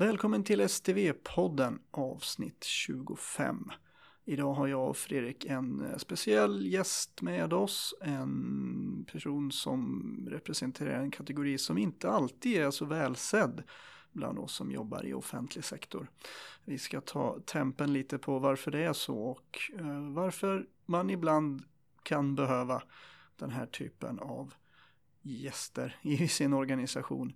Välkommen till STV-podden avsnitt 25. Idag har jag och Fredrik en eh, speciell gäst med oss. En person som representerar en kategori som inte alltid är så välsedd bland oss som jobbar i offentlig sektor. Vi ska ta tempen lite på varför det är så och eh, varför man ibland kan behöva den här typen av gäster i sin organisation.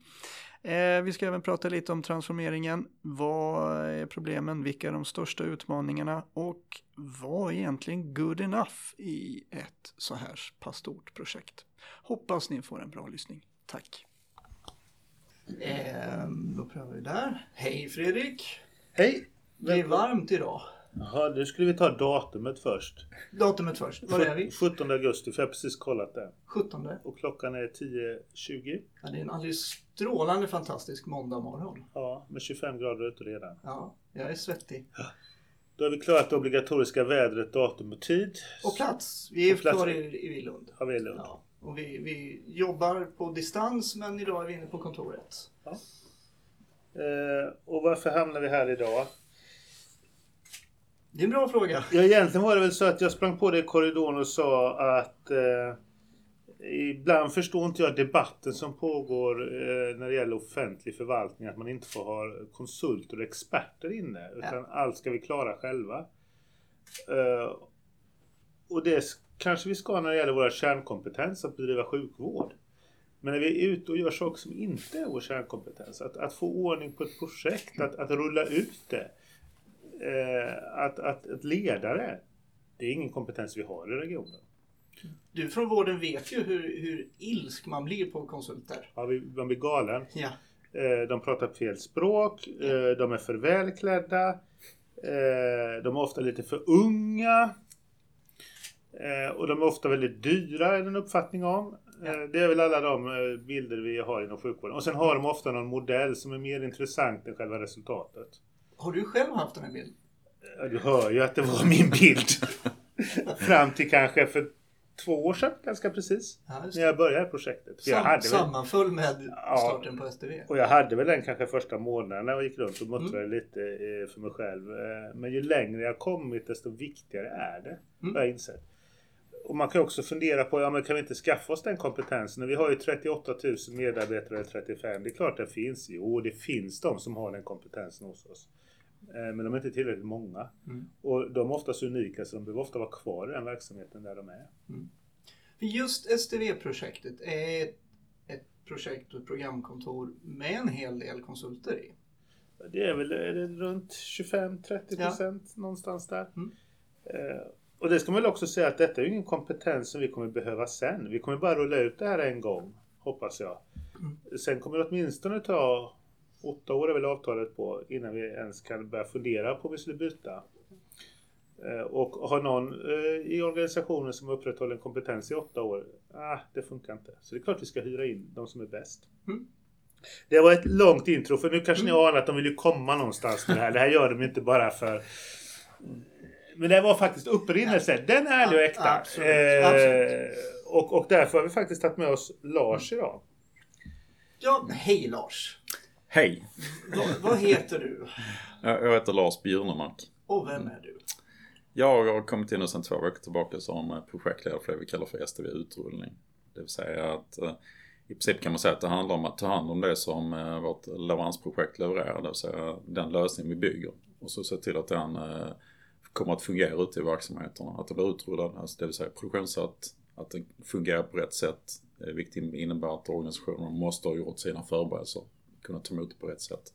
Eh, vi ska även prata lite om transformeringen. Vad är problemen? Vilka är de största utmaningarna? Och vad är egentligen good enough i ett så här pass stort projekt? Hoppas ni får en bra lyssning. Tack! Eh, då prövar vi där. Hej Fredrik! Hej! Det är varmt idag. Jaha, nu skulle vi ta datumet först. Datumet först. Var är vi? 17 augusti, för jag har precis kollat det. 17. Och klockan är 10.20. Ja, det är en alldeles strålande fantastisk måndag morgon. Ja, med 25 grader ute redan. Ja, jag är svettig. Då har vi klarat det obligatoriska vädret, datum och tid. Och plats. Vi är plats. kvar i, i Lund. Har vi i Lund. Ja, och vi, vi jobbar på distans men idag är vi inne på kontoret. Eh, och varför hamnar vi här idag? Det är en bra fråga. Ja, egentligen var det väl så att jag sprang på det i korridoren och sa att eh, ibland förstår inte jag debatten som pågår eh, när det gäller offentlig förvaltning. Att man inte får ha konsulter och experter inne. Utan allt ska vi klara själva. Eh, och det kanske vi ska när det gäller våra kärnkompetens att bedriva sjukvård. Men när vi är ute och gör saker som inte är vår kärnkompetens. Att, att få ordning på ett projekt, att, att rulla ut det. Eh, att, att, att ledare, det är ingen kompetens vi har i regionen. Du från vården vet ju hur, hur ilsk man blir på konsulter. Ja, man blir galen. Ja. Eh, de pratar fel språk, eh, de är för välklädda, de är ofta lite för unga. Och de är ofta väldigt dyra är det en uppfattning om. Ja. Det är väl alla de bilder vi har inom sjukvården. Och sen har de ofta någon modell som är mer intressant än själva resultatet. Har du själv haft den här bilden? Ja, du hör ju att det var min bild. Fram till kanske för två år sedan, ganska precis. Ja, När jag började projektet. Sam, väl, sammanföll med Ja. starten på STV. och jag hade väl den kanske första månaden när jag gick runt och muttrade Mm. lite eh, för mig själv. Eh, Men ju längre jag kommit desto viktigare är det. Mm. Har jag insett. Och man kan också fundera på, ja men kan vi inte skaffa oss den kompetensen? Vi har ju 38 000 medarbetare, eller 35. Det är klart det finns. Jo, det finns de som har den kompetensen hos oss. Eh, Men de är inte tillräckligt många. Mm. Och de är oftast unika så de behöver ofta vara kvar i den verksamheten där de är. För just STV-projektet är ett, projekt och ett programkontor med en hel del konsulter i. Det är väl är det runt 25-30 procent någonstans där. Mm. Eh, och det ska man väl också säga att detta är ingen kompetens som vi kommer behöva sen. Vi kommer bara rulla ut det här en gång, hoppas jag. Mm. Sen kommer det åtminstone ta åtta år är väl avtalet på innan vi ens kan börja fundera på om vi skulle byta. Eh, och har någon eh, i organisationen som upprätthåller en kompetens i åtta år, ah, det funkar inte. Så det är klart vi ska hyra in de som är bäst. Mm. Det var ett långt intro för nu kanske Mm. ni anar att de vill ju komma någonstans med det här. Det här gör de inte bara för... Men det var faktiskt upprinnelse. Den är ärlig och äkta. Absolut, Eh, absolut. Och, och därför har vi faktiskt tagit med oss Lars idag. Ja, hej Lars! Hej! Vad, heter du? Jag heter Lars Bjurnemark. Och vem är du? Jag har kommit in nu sedan två veckor tillbaka som eh, projektledare för det vi kallar för STV Utrullning. Det vill säga att eh, i princip kan man säga att det handlar om att ta hand om det som eh, vårt leveransprojekt levererar, det vill säga den lösning vi bygger. Och så se till att den kommer att fungera ute i verksamheterna. Att det blir utrullad, alltså det vill säga produktionssatt, att den fungerar på rätt sätt. Viktigt innebär att organisationen måste ha gjort sina förberedelser, kunna ta emot det på rätt sätt.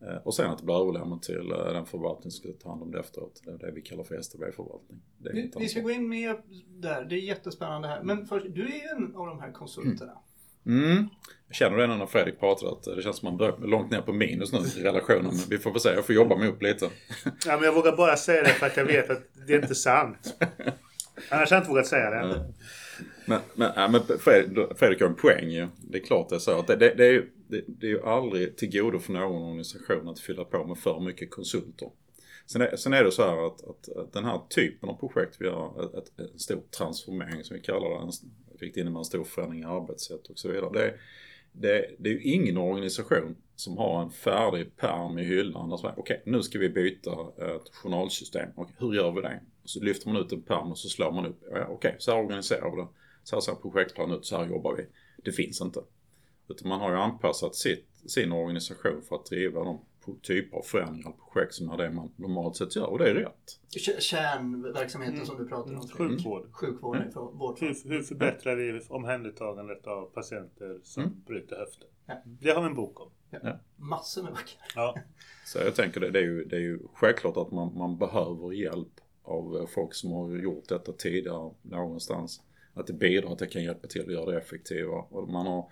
Eh, Och sen att det blir överlämnat till eh, den förvaltning som ska ta hand om det efteråt. Det är det vi kallar för STB-förvaltning. Vi, vi ska gå in mer där. Det är jättespännande här. Men först, du är ju en av de här konsulterna. Mm. Jag känner det när Fredrik pratar att det känns som att man börjar långt ner på minus nu i relationen. Men vi får väl se, jag får jobba mig upp lite. Ja, men jag vågar bara säga det för att jag vet att det är inte sant. Annars har jag inte vågat säga det. Mm. Men, men, men Fredrik, Fredrik har en poäng ju. Det är klart det är så. Att det, det, det, är ju, det, det är ju aldrig till godo för någon organisation att fylla på med för mycket konsulter. Sen är, sen är det så här att, att, att den här typen av projekt, vi har ett, ett, en stor transformering som vi kallar det, en, vilket innebär en stor förändring i arbetssätt och så vidare. Det är, det, det är ju ingen organisation som har en färdig pärm i hyllan där okej okay, nu ska vi byta ett journalsystem. Okay, hur gör vi det? Så lyfter man ut en pärm och så slår man upp. Ja, okej, okay, så här organiserar vi det. Så här ser projektplanen ut, så här jobbar vi. Det finns inte. Utan man har ju anpassat sitt, sin organisation för att driva de typer av förändringar och projekt som är det man normalt sett gör och det är rätt. Kärnverksamheten mm. som du pratar om. Mm. Sjukvård. Mm. Sjukvård mm. vård. Hur, hur förbättrar vi omhändertagandet av patienter som mm. bryter höften? Ja. Det har vi en bok om. Ja. Ja. Massor med böcker. Ja. Så jag tänker det, det, är ju, det är ju självklart att man, man behöver hjälp av folk som har gjort detta tidigare någonstans. Att det bidrar, att det kan hjälpa till att göra det effektivare. Och man har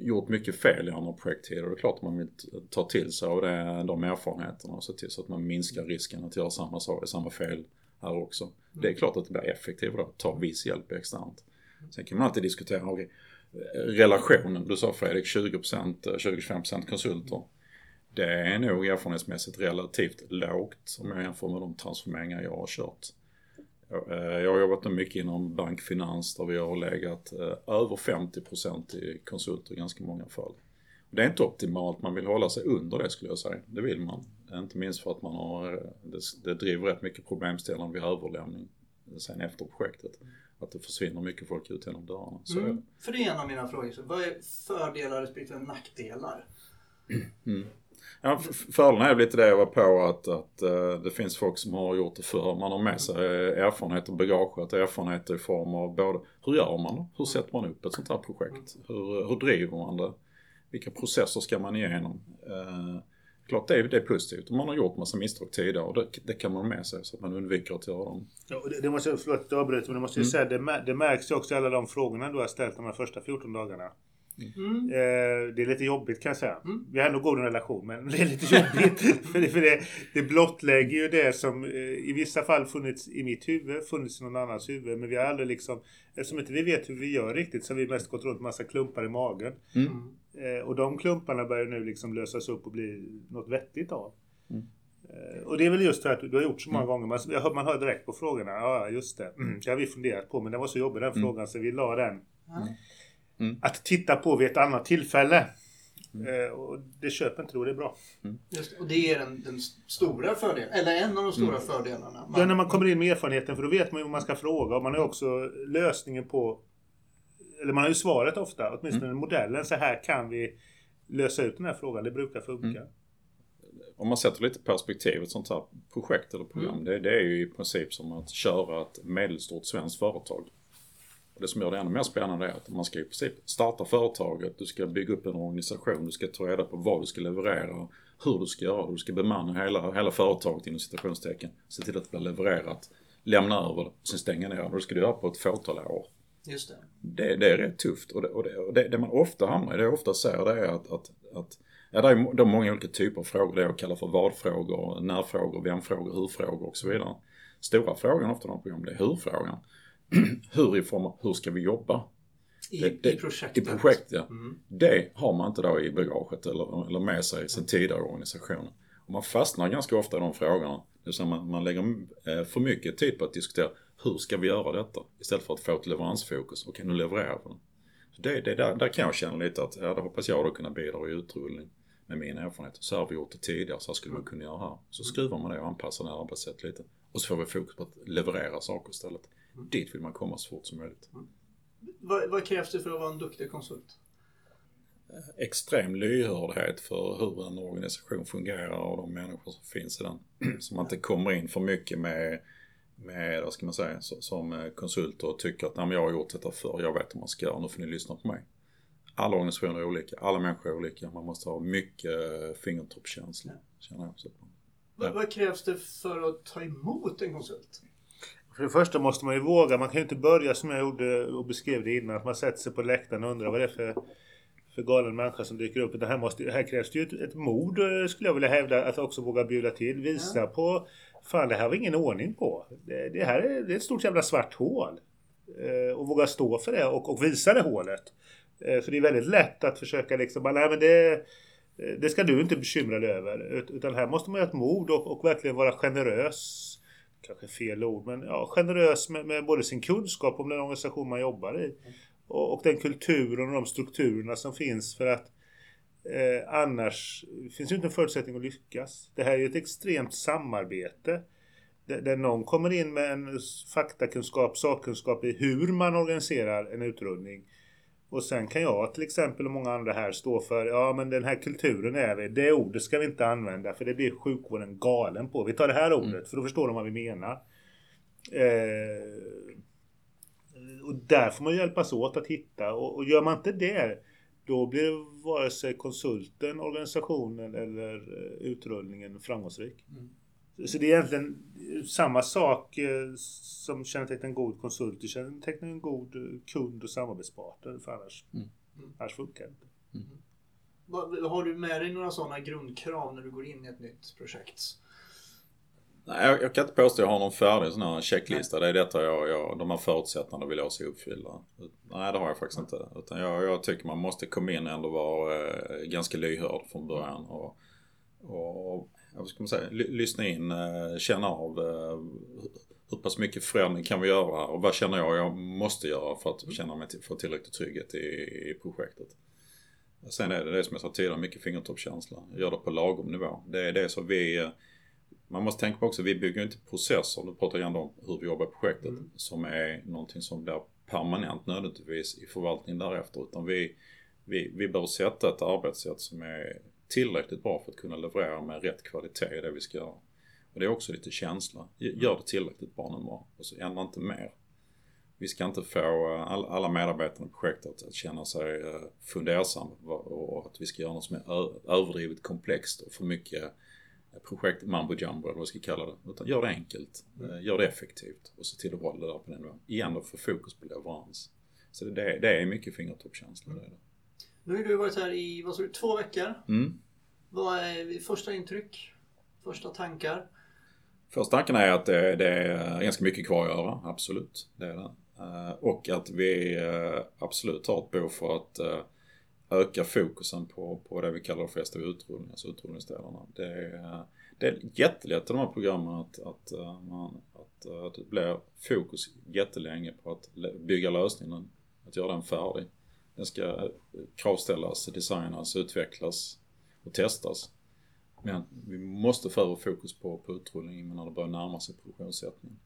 gjort mycket fel i andra projekttider. Det är klart att man vill ta till sig av det, de erfarenheterna och se till så att man minskar risken att göra samma, samma fel här också. Det är klart att det blir effektivare att ta viss hjälp externt. Sen kan man alltid diskutera, okay, relationen, du sa Fredrik 20%, 20-25% eh, konsulter. Det är nog erfarenhetsmässigt relativt lågt om jag jämför med de transformeringar jag har kört. Eh, jag har jobbat mycket inom bankfinans där vi har legat eh, över 50% i konsulter i ganska många fall. Det är inte optimalt, man vill hålla sig under det skulle jag säga. Det vill man. Inte minst för att man har, eh, det, det driver rätt mycket problemställande vid överlämning sen efter projektet. Att det försvinner mycket folk ut genom dörrarna. Så mm, för det är en av mina frågor. Så vad är fördelar respektive nackdelar? Mm. Ja, fördelen är lite det jag var på att, att uh, det finns folk som har gjort det förr. Man har med sig erfarenhet och bagaget, erfarenheter i form av både hur gör man? Hur sätter man upp ett sånt här projekt? Hur, hur driver man det? Vilka processer ska man igenom? Uh, klart det är, det är positivt. Man har gjort massa misstag tidigare och det, det kan man ha med sig så att man undviker att göra dem. Ja, det, det måste, förlåt att jag avbryter men det måste ju mm. säga, det, det märks ju också i alla de frågorna du har ställt de här första 14 dagarna. Mm. Eh, det är lite jobbigt kan jag säga. Mm. Vi har ändå god relation men det är lite jobbigt. för det, för det, det blottlägger ju det som eh, i vissa fall funnits i mitt huvud, funnits i någon annans huvud. Men vi har aldrig liksom, eftersom inte vi vet hur vi gör riktigt så har vi mest gått runt med massa klumpar i magen. Mm. Eh, och de klumparna börjar nu liksom lösas upp och bli något vettigt av. Mm. Och det är väl just för att du har gjort så många mm. gånger. Man, hör, man hör direkt på frågorna. Ja, just det. Mm. Det har vi funderat på. Men det var så jobbig den frågan så vi la den. Mm. Att titta på vid ett annat tillfälle. Mm. Eh, och det köper inte och det är bra. Mm. Just, och det är den, den, stora fördelen, eller en av de stora mm. fördelarna. Man... Ja, när man kommer in med erfarenheten för då vet man ju vad man ska fråga och man har också lösningen på eller man har ju svaret ofta, åtminstone mm. modellen. Så här kan vi lösa ut den här frågan. Det brukar funka. Mm. Om man sätter lite perspektiv, ett sånt här projekt eller program. Mm. Det, det, är ju i princip som att köra ett medelstort svenskt företag. Det som gör det ännu mer spännande är att man ska i princip starta företaget, du ska bygga upp en organisation, du ska ta reda på vad du ska leverera, hur du ska göra, du ska bemanna hela, hela företaget inom citationstecken, se till att det blir levererat, lämna över det, sen stänga ner det. Och det ska du göra på ett fåtal år. Just det. Det, det är rätt tufft och, det, och, det, och det, det, man ofta hamnar i, det jag ofta säger det är att, att, att Ja, det är de många olika typer av frågor. Det jag kallar för vad-frågor, när-frågor, vem-frågor, hur-frågor och så vidare. Stora frågan ofta i de programmen, det är hur-frågan. hur i form av, hur ska vi jobba? I, det, det, I projektet? I projekt, ja. Mm. Det har man inte då i bagaget eller, eller med sig sen tidigare i organisationen. Och man fastnar ganska ofta i de frågorna. Det man, man lägger eh, för mycket tid på att diskutera hur ska vi göra detta? Istället för att få ett leveransfokus. Okej, nu levererar vi. Så det, det där, där kan jag känna lite att, ja, det hoppas jag då kunna bidra i utrullning med min erfarenhet. Så har vi gjort det tidigare, så här skulle man kunna göra här. Så skruvar man det och anpassar det här arbetssättet lite. Och så får vi fokus på att leverera saker istället. Dit vill man komma så fort som möjligt. Mm. Vad, vad, krävs det för att vara en duktig konsult? Extrem lyhördhet för hur en organisation fungerar och de människor som finns i den. Så man inte kommer in för mycket med, med vad ska man säga, som konsult och tycker att jag har gjort detta förr, jag vet hur man ska göra, nu får ni lyssna på mig. Alla organisationer är olika, alla människor är olika, man måste ha mycket fingertoppskänsla. Ja. Vad, vad krävs det för att ta emot en konsult? För det första måste man ju våga. Man kan ju inte börja som jag gjorde och beskrev det innan. Att man sätter sig på läktaren och undrar vad det är för, för galen människa som dyker upp. Det här, måste, här krävs det ju ett, ett mod skulle jag vilja hävda. Att också våga bjuda till. Visa ja. på Fan det här var ingen ordning på. Det, det här är, det är ett stort jävla svart hål. Eh, och våga stå för det och, och visa det hålet. Eh, för det är väldigt lätt att försöka liksom, nej men det det ska du inte bekymra dig över. Utan här måste man ha ett mod och, och verkligen vara generös kanske fel ord, men ja, generös med, med, både sin kunskap om den organisation man jobbar i. och, och den kulturen och de strukturerna som finns för att eh, annars finns ju inte en förutsättning att lyckas. Det här är ju ett extremt samarbete där, där någon kommer in med en faktakunskap, sakkunskap i hur man organiserar en utrullning. Och sen kan jag till exempel och många andra här stå för, ja men den här kulturen är vi, det ordet ska vi inte använda för det blir sjukvården galen på. Vi tar det här ordet mm. för då förstår de vad vi menar. Eh, och där får man hjälpas åt att hitta och, och gör man inte det då blir vare sig konsulten, organisationen eller eh, utrullningen framgångsrik. Mm. Så det är egentligen samma sak eh, som kännetecknar en god konsult. Det kännetecknar en god eh, kund och samarbetspartner. För annars, mm. annars funkar det inte. Mm. Har du med dig några sådana grundkrav när du går in i ett nytt projekt? Nej, jag, jag kan inte påstå att jag har någon färdig sån här checklista. Nej. Det är detta jag, jag, de här förutsättningarna vill jag se uppfyllda. Nej, det har jag faktiskt inte. Utan jag, jag tycker man måste komma in och ändå vara eh, ganska lyhörd från början. Och, och vad ska man säga, lyssna in, eh, känna av eh, hur pass mycket förändring kan vi göra och vad känner jag jag måste göra för att känna mig få tillräcklig trygghet i, i projektet. Sen är det det som jag sa tidigare, mycket fingertoppskänsla. Gör det på lagom nivå. Det är det som vi man måste tänka på också, vi bygger inte processer, nu pratar jag ändå om hur vi jobbar i projektet, mm. som är någonting som blir permanent nödvändigtvis i förvaltningen därefter. Utan vi, vi, vi behöver sätta ett arbetssätt som är tillräckligt bra för att kunna leverera med rätt kvalitet i det vi ska göra. Och det är också lite känsla. Gör det tillräckligt bra nu bara. Och så ändra inte mer. Vi ska inte få alla medarbetarna i projektet att känna sig eh, fundersamma och att vi ska göra något som är överdrivet komplext och för mycket projekt mambo jumbo eller vad vi ska kalla det. Utan gör det enkelt, mm. gör det effektivt och se till att hålla det där på den nivån. Igen då få fokus på leverans. Så det, det är mycket fingertoppskänsla. Mm. Det är det. Nu har du varit här i, vad sa du, två veckor. Mm. Vad är första intryck? Första tankar? Första tanken är att det, det, är ganska mycket kvar att göra, absolut. Det är det. Eh, och att vi eh, absolut har ett behov för att öka fokusen på, på det vi kallar för STV utrullning, alltså utrullningsdelarna. Det är, det är jättelätt i de här programmen att, att, eh, man, att, eh, att det blir fokus jättelänge på att bygga lösningen, att göra den färdig. Den ska kravställas, designas, utvecklas och testas. Men vi måste få över fokus på, på utrullningen när det börjar närma sig produktionssättning.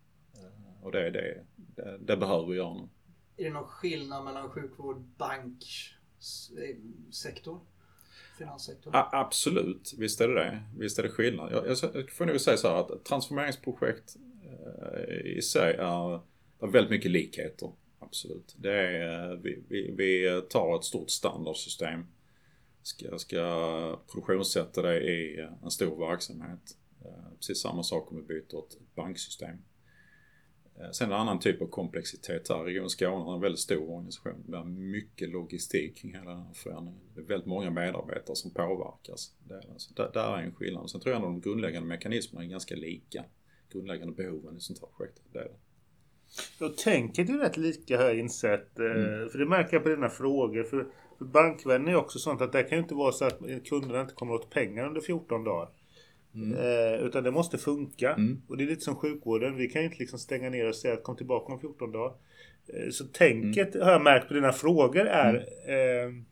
Och det är det, det, det behöver vi göra nu. Är det någon skillnad mellan sjukvård, bank, Eh, sektor? Finanssektor? A absolut, visst är det det. Visst är det skillnad. Jag, jag får nog säga så här att transformeringsprojekt eh, i sig är, är väldigt mycket likheter. Absolut. Det är, eh, vi, vi, vi tar ett stort standardsystem, ska, ska produktionssätta det i eh, en stor verksamhet. Eh, precis samma sak om vi byter ett banksystem. Sen en annan typ av komplexitet här. Region Skåne har en väldigt stor organisation. Det är mycket logistik kring hela den här förändringen. Det är väldigt många medarbetare som påverkas. Det är, alltså, där, där är en skillnad. Sen tror jag att de grundläggande mekanismerna är ganska lika. Grundläggande behoven i sånt här projekt. Det är det. Jag tänker är rätt lika har jag insett. Eh, mm. För det märker jag på dina frågor. För, för bankvärlden är också sånt att det kan ju inte vara så att kunderna inte kommer åt pengar under 14 dagar. Mm. Eh, utan det måste funka. Mm. Och det är lite som sjukvården. Vi kan ju inte liksom stänga ner och säga att kom tillbaka om 14 dagar. Eh, så tänket mm. har jag märkt på dina frågor är mm. eh,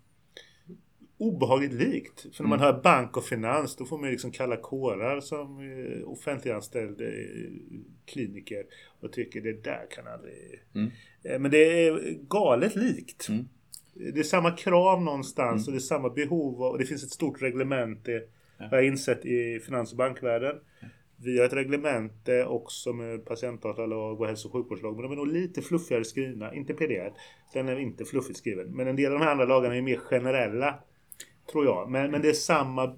obehagligt likt. För när man mm. hör bank och finans då får man liksom kalla kårar som eh, offentliganställd eh, kliniker och tycker det där kan aldrig... Mm. Eh, men det är galet likt. Det är samma krav någonstans och det är samma behov och det finns ett stort reglemente har jag insett i finans och bankvärlden. Vi har ett reglemente också med patientdatalag och hälso och sjukvårdslag. Men de är nog lite fluffigare skrivna. Inte PDR. Den är inte fluffigt skriven. Men en del av de här andra lagarna är mer generella. Tror jag. Men, men det är samma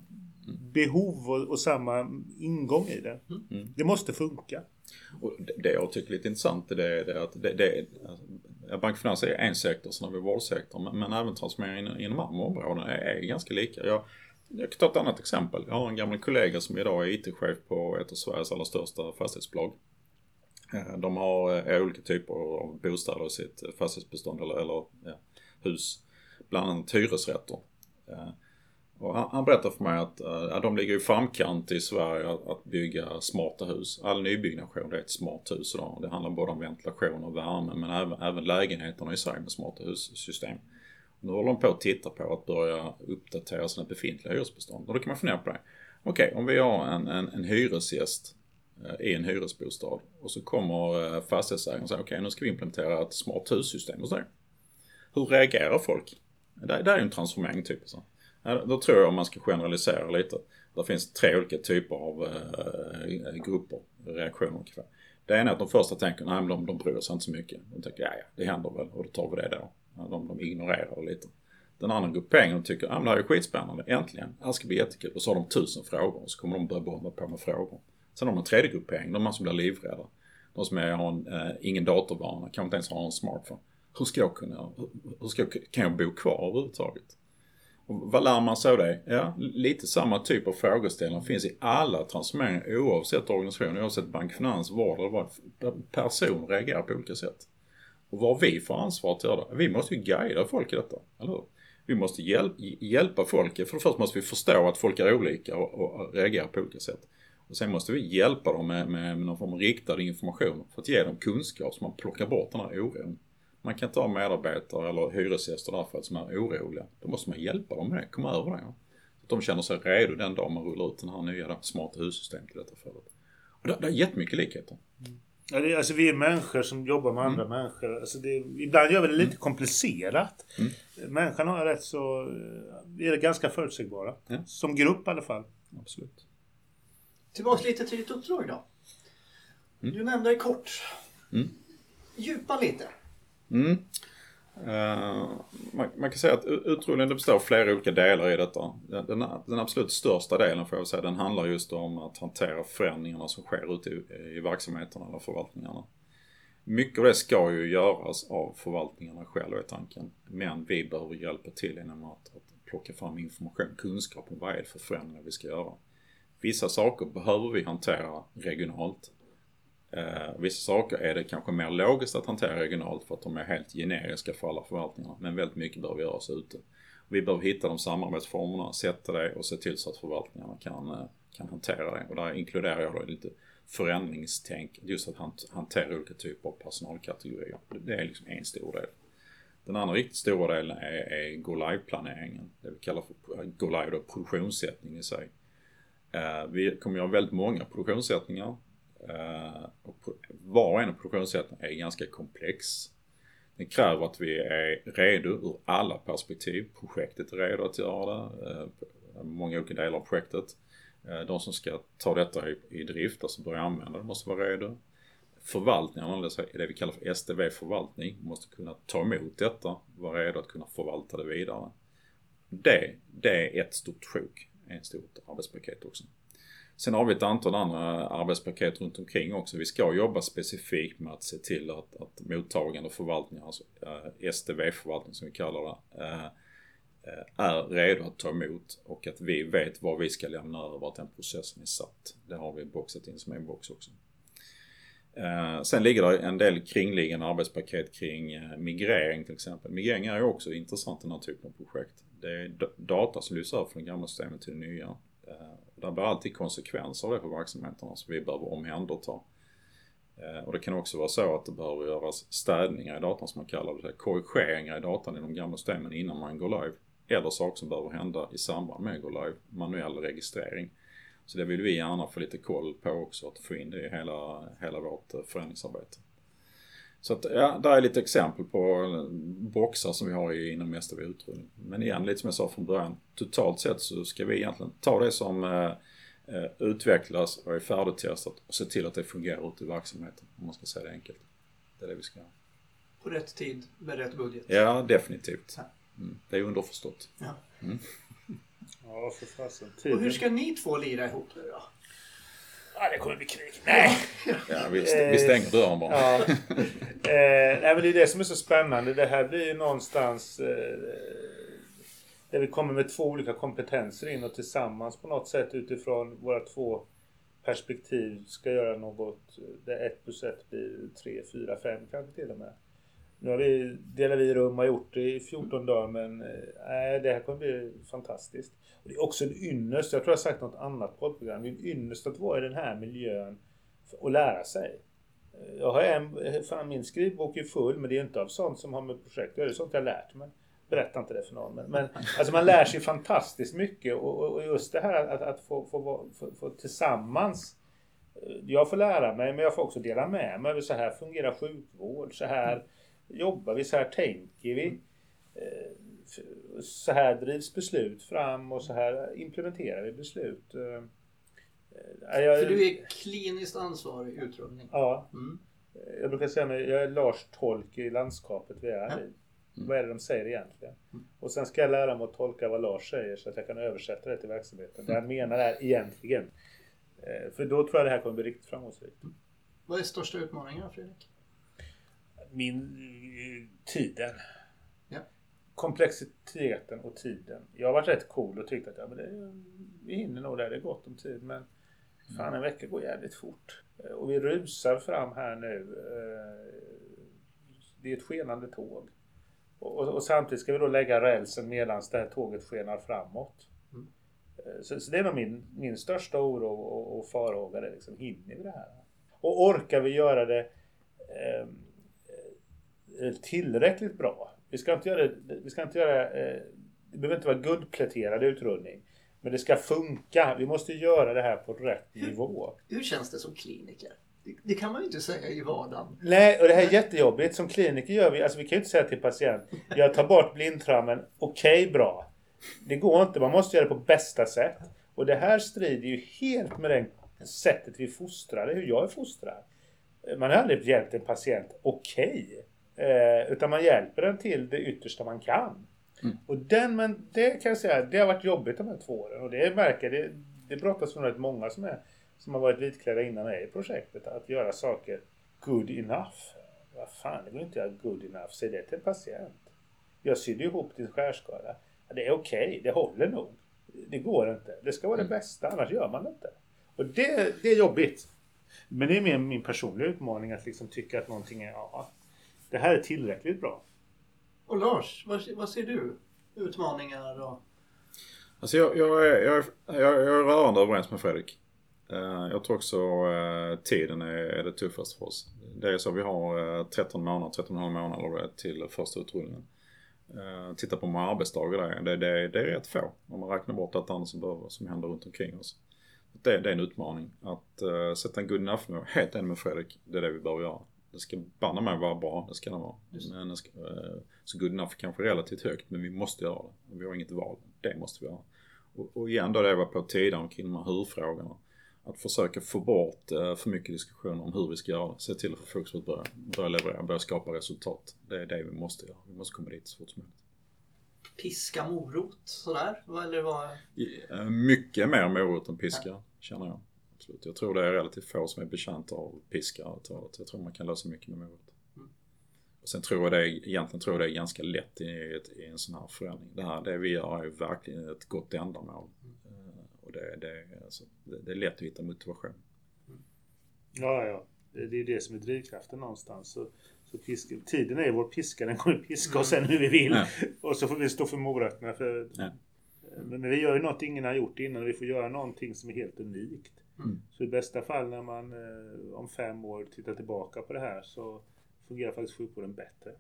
behov och, och samma ingång i det. Mm. Det måste funka. Och det jag tycker är lite intressant är det, det att det, det, alltså, Bankfinans är en sektor, sen har vi vårdsektorn. Men, men även transformering inom andra områden är, är ganska lika. Jag, jag kan ta ett annat exempel. Jag har en gammal kollega som idag är IT-chef på ett av Sveriges allra största fastighetsbolag. Eh, de har eh, olika typer av bostäder i sitt fastighetsbestånd eller, eller ja, hus. Bland annat hyresrätter. Eh, och han, han berättade för mig att uh, de ligger i framkant i Sverige att, att, bygga smarta hus. All nybyggnation det är ett smart hus idag. Det handlar både om ventilation och värme men även, även lägenheterna i sig med smarta hussystem. Nu håller de på att titta på att börja uppdatera sina befintliga hyresbestånd. Och då kan man fundera på det. Okej, okay, om vi har en, en, en hyresgäst eh, i en hyresbostad och så kommer fastighetsägaren och säger okej okay, nu ska vi implementera ett smart hussystem hos dig. Hur reagerar folk? Det, det är ju en transformering typ. Så. Då tror jag om man ska generalisera lite. Det finns tre olika typer av äh, grupper, reaktioner. Det ena är att de första tänker, nej men de, de bryr sig inte så mycket. De tänker, ja ja, det händer väl och då tar vi det då. De, de ignorerar lite. Den andra grupperingen tycker, ja men det här är skitspännande, äntligen, det här ska bli jättekul. Och så har de tusen frågor och så kommer de börja bomba på med frågor. Sen har de en tredje gruppering, de som blir livrädda. De som är, har en, eh, ingen datorvana, kanske inte ens har en smartphone. Hur ska jag kunna, hur ska jag, kan jag bo kvar överhuvudtaget? Och vad lär man sig av det? Ja, lite samma typ av frågeställningar finns i alla transformeringar oavsett organisation, oavsett bank, finans, vård eller vad. Person reagerar på olika sätt. Och vad vi får ansvar att göra det? Vi måste ju guida folk i detta, eller hur? Vi måste hjälp, hjälpa folk. För det första måste vi förstå att folk är olika och, och reagerar på olika sätt. Och sen måste vi hjälpa dem med, med, med någon form av riktad information för att ge dem kunskap så man plockar bort den här oron. Man kan inte ha medarbetare eller hyresgäster därför att som är oroliga. Då måste man hjälpa dem med det, komma över det. Så att de känner sig redo den dag man rullar ut den här nya smarta hussystemet i detta fallet. Och det, det är jättemycket likheter. Mm. Ja, det, alltså vi är människor som jobbar med andra mm. människor. Alltså det, ibland gör vi det lite mm. komplicerat. Mm. Människan har rätt så... Vi är ganska förutsägbara. Ja. Som grupp i alla fall. Absolut. Tillbaks lite till ditt uppdrag då. Mm. Du nämnde det kort. Mm. Djupa lite. Mm. Uh, man, man, kan säga att utrullningen består av flera olika delar i detta. Den, den, absolut största delen får jag säga, den handlar just om att hantera förändringarna som sker ute i, i verksamheterna eller förvaltningarna. Mycket av det ska ju göras av förvaltningarna själva är tanken. Men vi behöver hjälpa till genom att, att plocka fram information, kunskap om vad är det för förändringar vi ska göra. Vissa saker behöver vi hantera regionalt Eh, vissa saker är det kanske mer logiskt att hantera regionalt för att de är helt generiska för alla förvaltningarna. Men väldigt mycket behöver göras ute. Vi behöver hitta de samarbetsformerna, sätta det och se till så att förvaltningarna kan, eh, kan hantera det. Och där inkluderar jag då lite förändringstänk, just att hantera olika typer av personalkategorier. Det är liksom en stor del. Den andra riktigt stora delen är, är Go Live-planeringen. Det vi kallar för Go Live då, produktionssättning i sig. Eh, vi kommer göra väldigt många produktionssättningar Eh, och var och en av produktionssätten är ganska komplex. Det kräver att vi är redo ur alla perspektiv. Projektet är redo att göra det. Eh, många olika delar av projektet. Eh, de som ska ta detta i, i drift, alltså börja använda det, måste vara redo. Förvaltningen, det vi kallar för STV-förvaltning, måste kunna ta emot detta, vara redo att kunna förvalta det vidare. Det, det är ett stort sjok, ett stort arbetspaket också. Sen har vi ett antal andra arbetspaket runt omkring också. Vi ska jobba specifikt med att se till att, att mottagande förvaltningar, alltså eh, äh, STV-förvaltning som vi kallar det, äh, är redo att ta emot och att vi vet vad vi ska lämna över, att den processen är satt. Det har vi boxat in som en box också. Eh, sen ligger det en del kringliggande arbetspaket kring eh, migrering till exempel. Migrering är ju också intressant i den här typen av projekt. Det är data som lyfts över från det gamla systemet till det nya. Det blir alltid konsekvenser av det för verksamheterna som vi behöver omhänderta. Eh, och det kan också vara så att det behöver göras städningar i datan som man kallar det, korrigeringar i datan i de gamla systemen innan man går live. Eller saker som behöver hända i samband med att gå live, manuell registrering. Så det vill vi gärna få lite koll på också, att få in det i hela, hela vårt eh, förändringsarbete. Så att, ja, där är lite exempel på boxar som vi har inom STV utrullning. Men igen, lite som jag sa från början, totalt sett så ska vi egentligen ta det som eh, eh, utvecklas och är färdigtestat och se till att det fungerar ute i verksamheten, om man ska säga det enkelt. Det är det vi ska göra. På rätt tid, med rätt budget? Ja, definitivt. Mm, det är underförstått. Ja. Mm. Ja, för fasen. Och hur ska ni två lira ihop nu då? Ja, det kommer bli krig. Nej! Ja, vi, st vi stänger dörren bara. Ja. eh, nej, men det är det som är så spännande. Det här blir ju någonstans eh, där vi kommer med två olika kompetenser in och tillsammans på något sätt utifrån våra två perspektiv ska göra något där ett plus ett blir tre, fyra, fem kanske till och med. Nu har vi, delar vi rum och har gjort det i 14 dagar men eh, det här kommer bli fantastiskt. Och det är också en ynnest, jag tror jag har sagt något annat poddprogram, det är en ynnest att vara i den här miljön och lära sig. Jag har en, fan min skrivbok är full men det är inte av sånt som har med projekt att göra, det är sånt jag har lärt mig. Berätta inte det för någon. Men, men alltså man lär sig fantastiskt mycket och, och just det här att, att få, få, få, få tillsammans jag får lära mig men jag får också dela med mig. Så här fungerar sjukvård. Så här jobbar vi. Så här tänker vi. Eh, så här drivs beslut fram och så här implementerar vi beslut. Eh, jag, För du är kliniskt ansvarig utrullning? Ja. Mm. Jag brukar säga att jag är Lars Tolk i landskapet vi är i. Mm. Vad är det de säger egentligen? Mm. Och sen ska jag lära mig att tolka vad Lars säger så att jag kan översätta det till verksamheten. Det han menar är egentligen. Eh, för då tror jag det här kommer bli riktigt framgångsrikt. Mm. Vad är största utmaningen Fredrik? Min... Eh, tiden. Komplexiteten och tiden. Jag har varit rätt cool och tyckt att ja, men det, vi hinner nog där, det är gott om tid. Men fan en vecka går jävligt fort. Eh, och vi rusar fram här nu. Det är ett skenande tåg. Och, och, samtidigt ska vi då lägga rälsen medan det här tåget skenar framåt. Eh, så, så, det är nog min, min största oro och, och farhåga. Det liksom, hinner vi det här? Och orkar vi göra det eh, tillräckligt bra? Vi ska inte göra, vi ska inte göra eh, det behöver inte vara guldpläterad utrullning. Men det ska funka. Vi måste göra det här på rätt nivå. Hur känns det som kliniker? Det, det kan man ju inte säga i vardagen. Nej, och det här är jättejobbigt. Som kliniker gör vi, alltså vi kan ju inte säga till patient, jag tar bort blindtarmen, okej okay, bra. Det går inte, man måste göra det på bästa sätt. Och det här strider ju helt med det sättet vi fostrar, hur jag är fostrad. Man har aldrig hjälpt en patient okej. Okay, eh, utan man hjälper den till det yttersta man kan. Mm. Och den, men det kan jag säga, det har varit jobbigt de här två åren. Och det märker det, det brottas med rätt många som, är, som har varit vitklädda innan mig i projektet. Att göra saker good enough. Vad fan, det går inte att göra good enough. Säg det till en patient. Jag sydde ihop din skärskada det är okej, okay, det håller nog. Det går inte. Det ska vara det mm. bästa, annars gör man det inte. Och det, det är jobbigt. Men det är mer min personliga utmaning att liksom tycka att någonting är, ja, det här är tillräckligt bra. Och Lars, vad, vad ser du? Utmaningar och... Alltså jag, jag, är, jag, jag, jag är rörande överens med Fredrik. Eh, jag tror också uh, tiden är, är det tuffaste för oss. Det är så vi har 13 eh, månader, 13 månader till första utrullningen. Titta på många arbetsdagar det är. Det, det, det är rätt få om man räknar bort allt annat som, behöver, som händer runt omkring oss. Det, det är en utmaning. Att uh, sätta en good enough-nivå, helt enig med Fredrik, det är det vi behöver göra. Det ska banne mig vara bra, det ska det vara. Men det ska, uh, så good enough kanske relativt högt, men vi måste göra det. Vi har inget val. Det måste vi göra. Och, och igen då det jag var på tidigare omkring de här hur-frågorna att försöka få bort eh, för mycket diskussion om hur vi ska göra det. Se till att få fokus på att börja, börja leverera, börja skapa resultat. Det är det vi måste göra. Vi måste komma dit så fort som möjligt. Piska morot sådär? Eller vad? Eh, mycket mer morot än piska ja. känner jag. Absolut. Jag tror det är relativt få som är betjänta av piska. Jag tror man kan lösa mycket med morot. Mm. Och sen tror jag det är, egentligen tror jag det är ganska lätt i, i en sån här förändring. Det här, det vi gör är verkligen ett gott ändamål. Mm det, det, alltså, det, det är lätt att hitta motivation. Ja, ja. Det, det är det som är drivkraften någonstans. Så, så piska, tiden är vår piska, den kommer piska oss sen hur vi vill. Ja. Och så får vi stå för morötterna. För, ja. Men vi gör ju något ingen har gjort innan. Vi får göra någonting som är helt unikt. Mm. Så i bästa fall när man eh, om fem år tittar tillbaka på det här så fungerar faktiskt sjukvården bättre.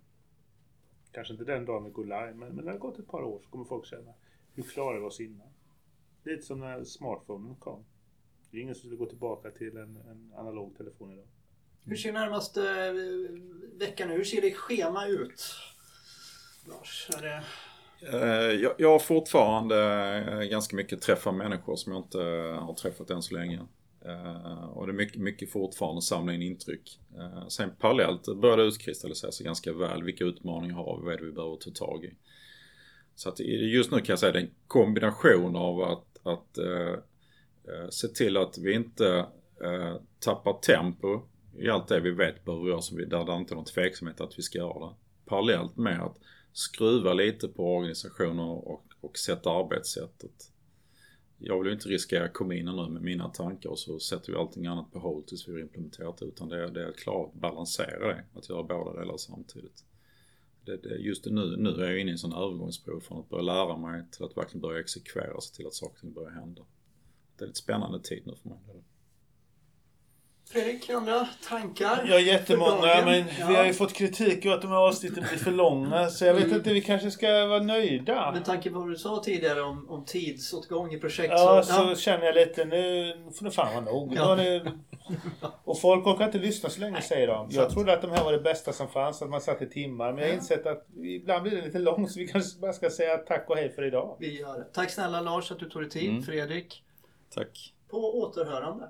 Kanske inte den dagen vi går live, men, men när det har gått ett par år så kommer folk känna hur klarade vi oss innan? Lite som när smartphonen kom. Det är ingen som skulle gå tillbaka till en, en analog telefon idag. Hur ser närmaste eh, veckan ut? Hur ser ditt schema ut? Lars, är det... Eh, jag, jag har fortfarande eh, ganska mycket träffa människor som jag inte eh, har träffat än så länge. Och det är mycket, mycket fortfarande att samla in intryck. Sen parallellt börjar det utkristallisera sig ganska väl. Vilka utmaningar har vi? Vad är det vi behöver ta tag i? Så att just nu kan jag säga det är en kombination av att att eh, se till att vi inte eh, tappar tempo i allt det vi vet behöver göras, där det inte är någon tveksamhet att vi ska göra det. Parallellt med att skruva lite på organisationer och, och sätta arbetssättet. Jag vill ju inte riskera att komma in nu med mina tankar och så sätter vi allting annat på håll tills vi har implementerat det. Utan det är, det är att klara att balansera det, att göra båda delar samtidigt. det, det, just nu, nu är jag inne i en sån övergångsperiod från att börja lära mig till att verkligen börja exekvera sig till att saker och ting börjar hända. Det är lite spännande tid nu för mig. Fredrik, andra tankar? Ja, jättemånga. Men Ja. vi har ju fått kritik att de här avsnitten blir för långa. Så jag vet Mm. inte, vi kanske ska vara nöjda. Med tanke på vad du sa tidigare om, om tidsåtgång i projekt Ja, så... så känner jag lite nu får det fan vara nog. Ja. det... Och folk orkar inte lyssna så länge säger de. Jag sant. trodde att de här var det bästa som fanns, att man satt i timmar. Men jag har Ja. insett att ibland blir det lite långt så vi kanske bara ska säga tack och hej för idag. Vi gör det. Tack snälla Lars att du tog dig tid. Mm. Fredrik. Tack. På återhörande.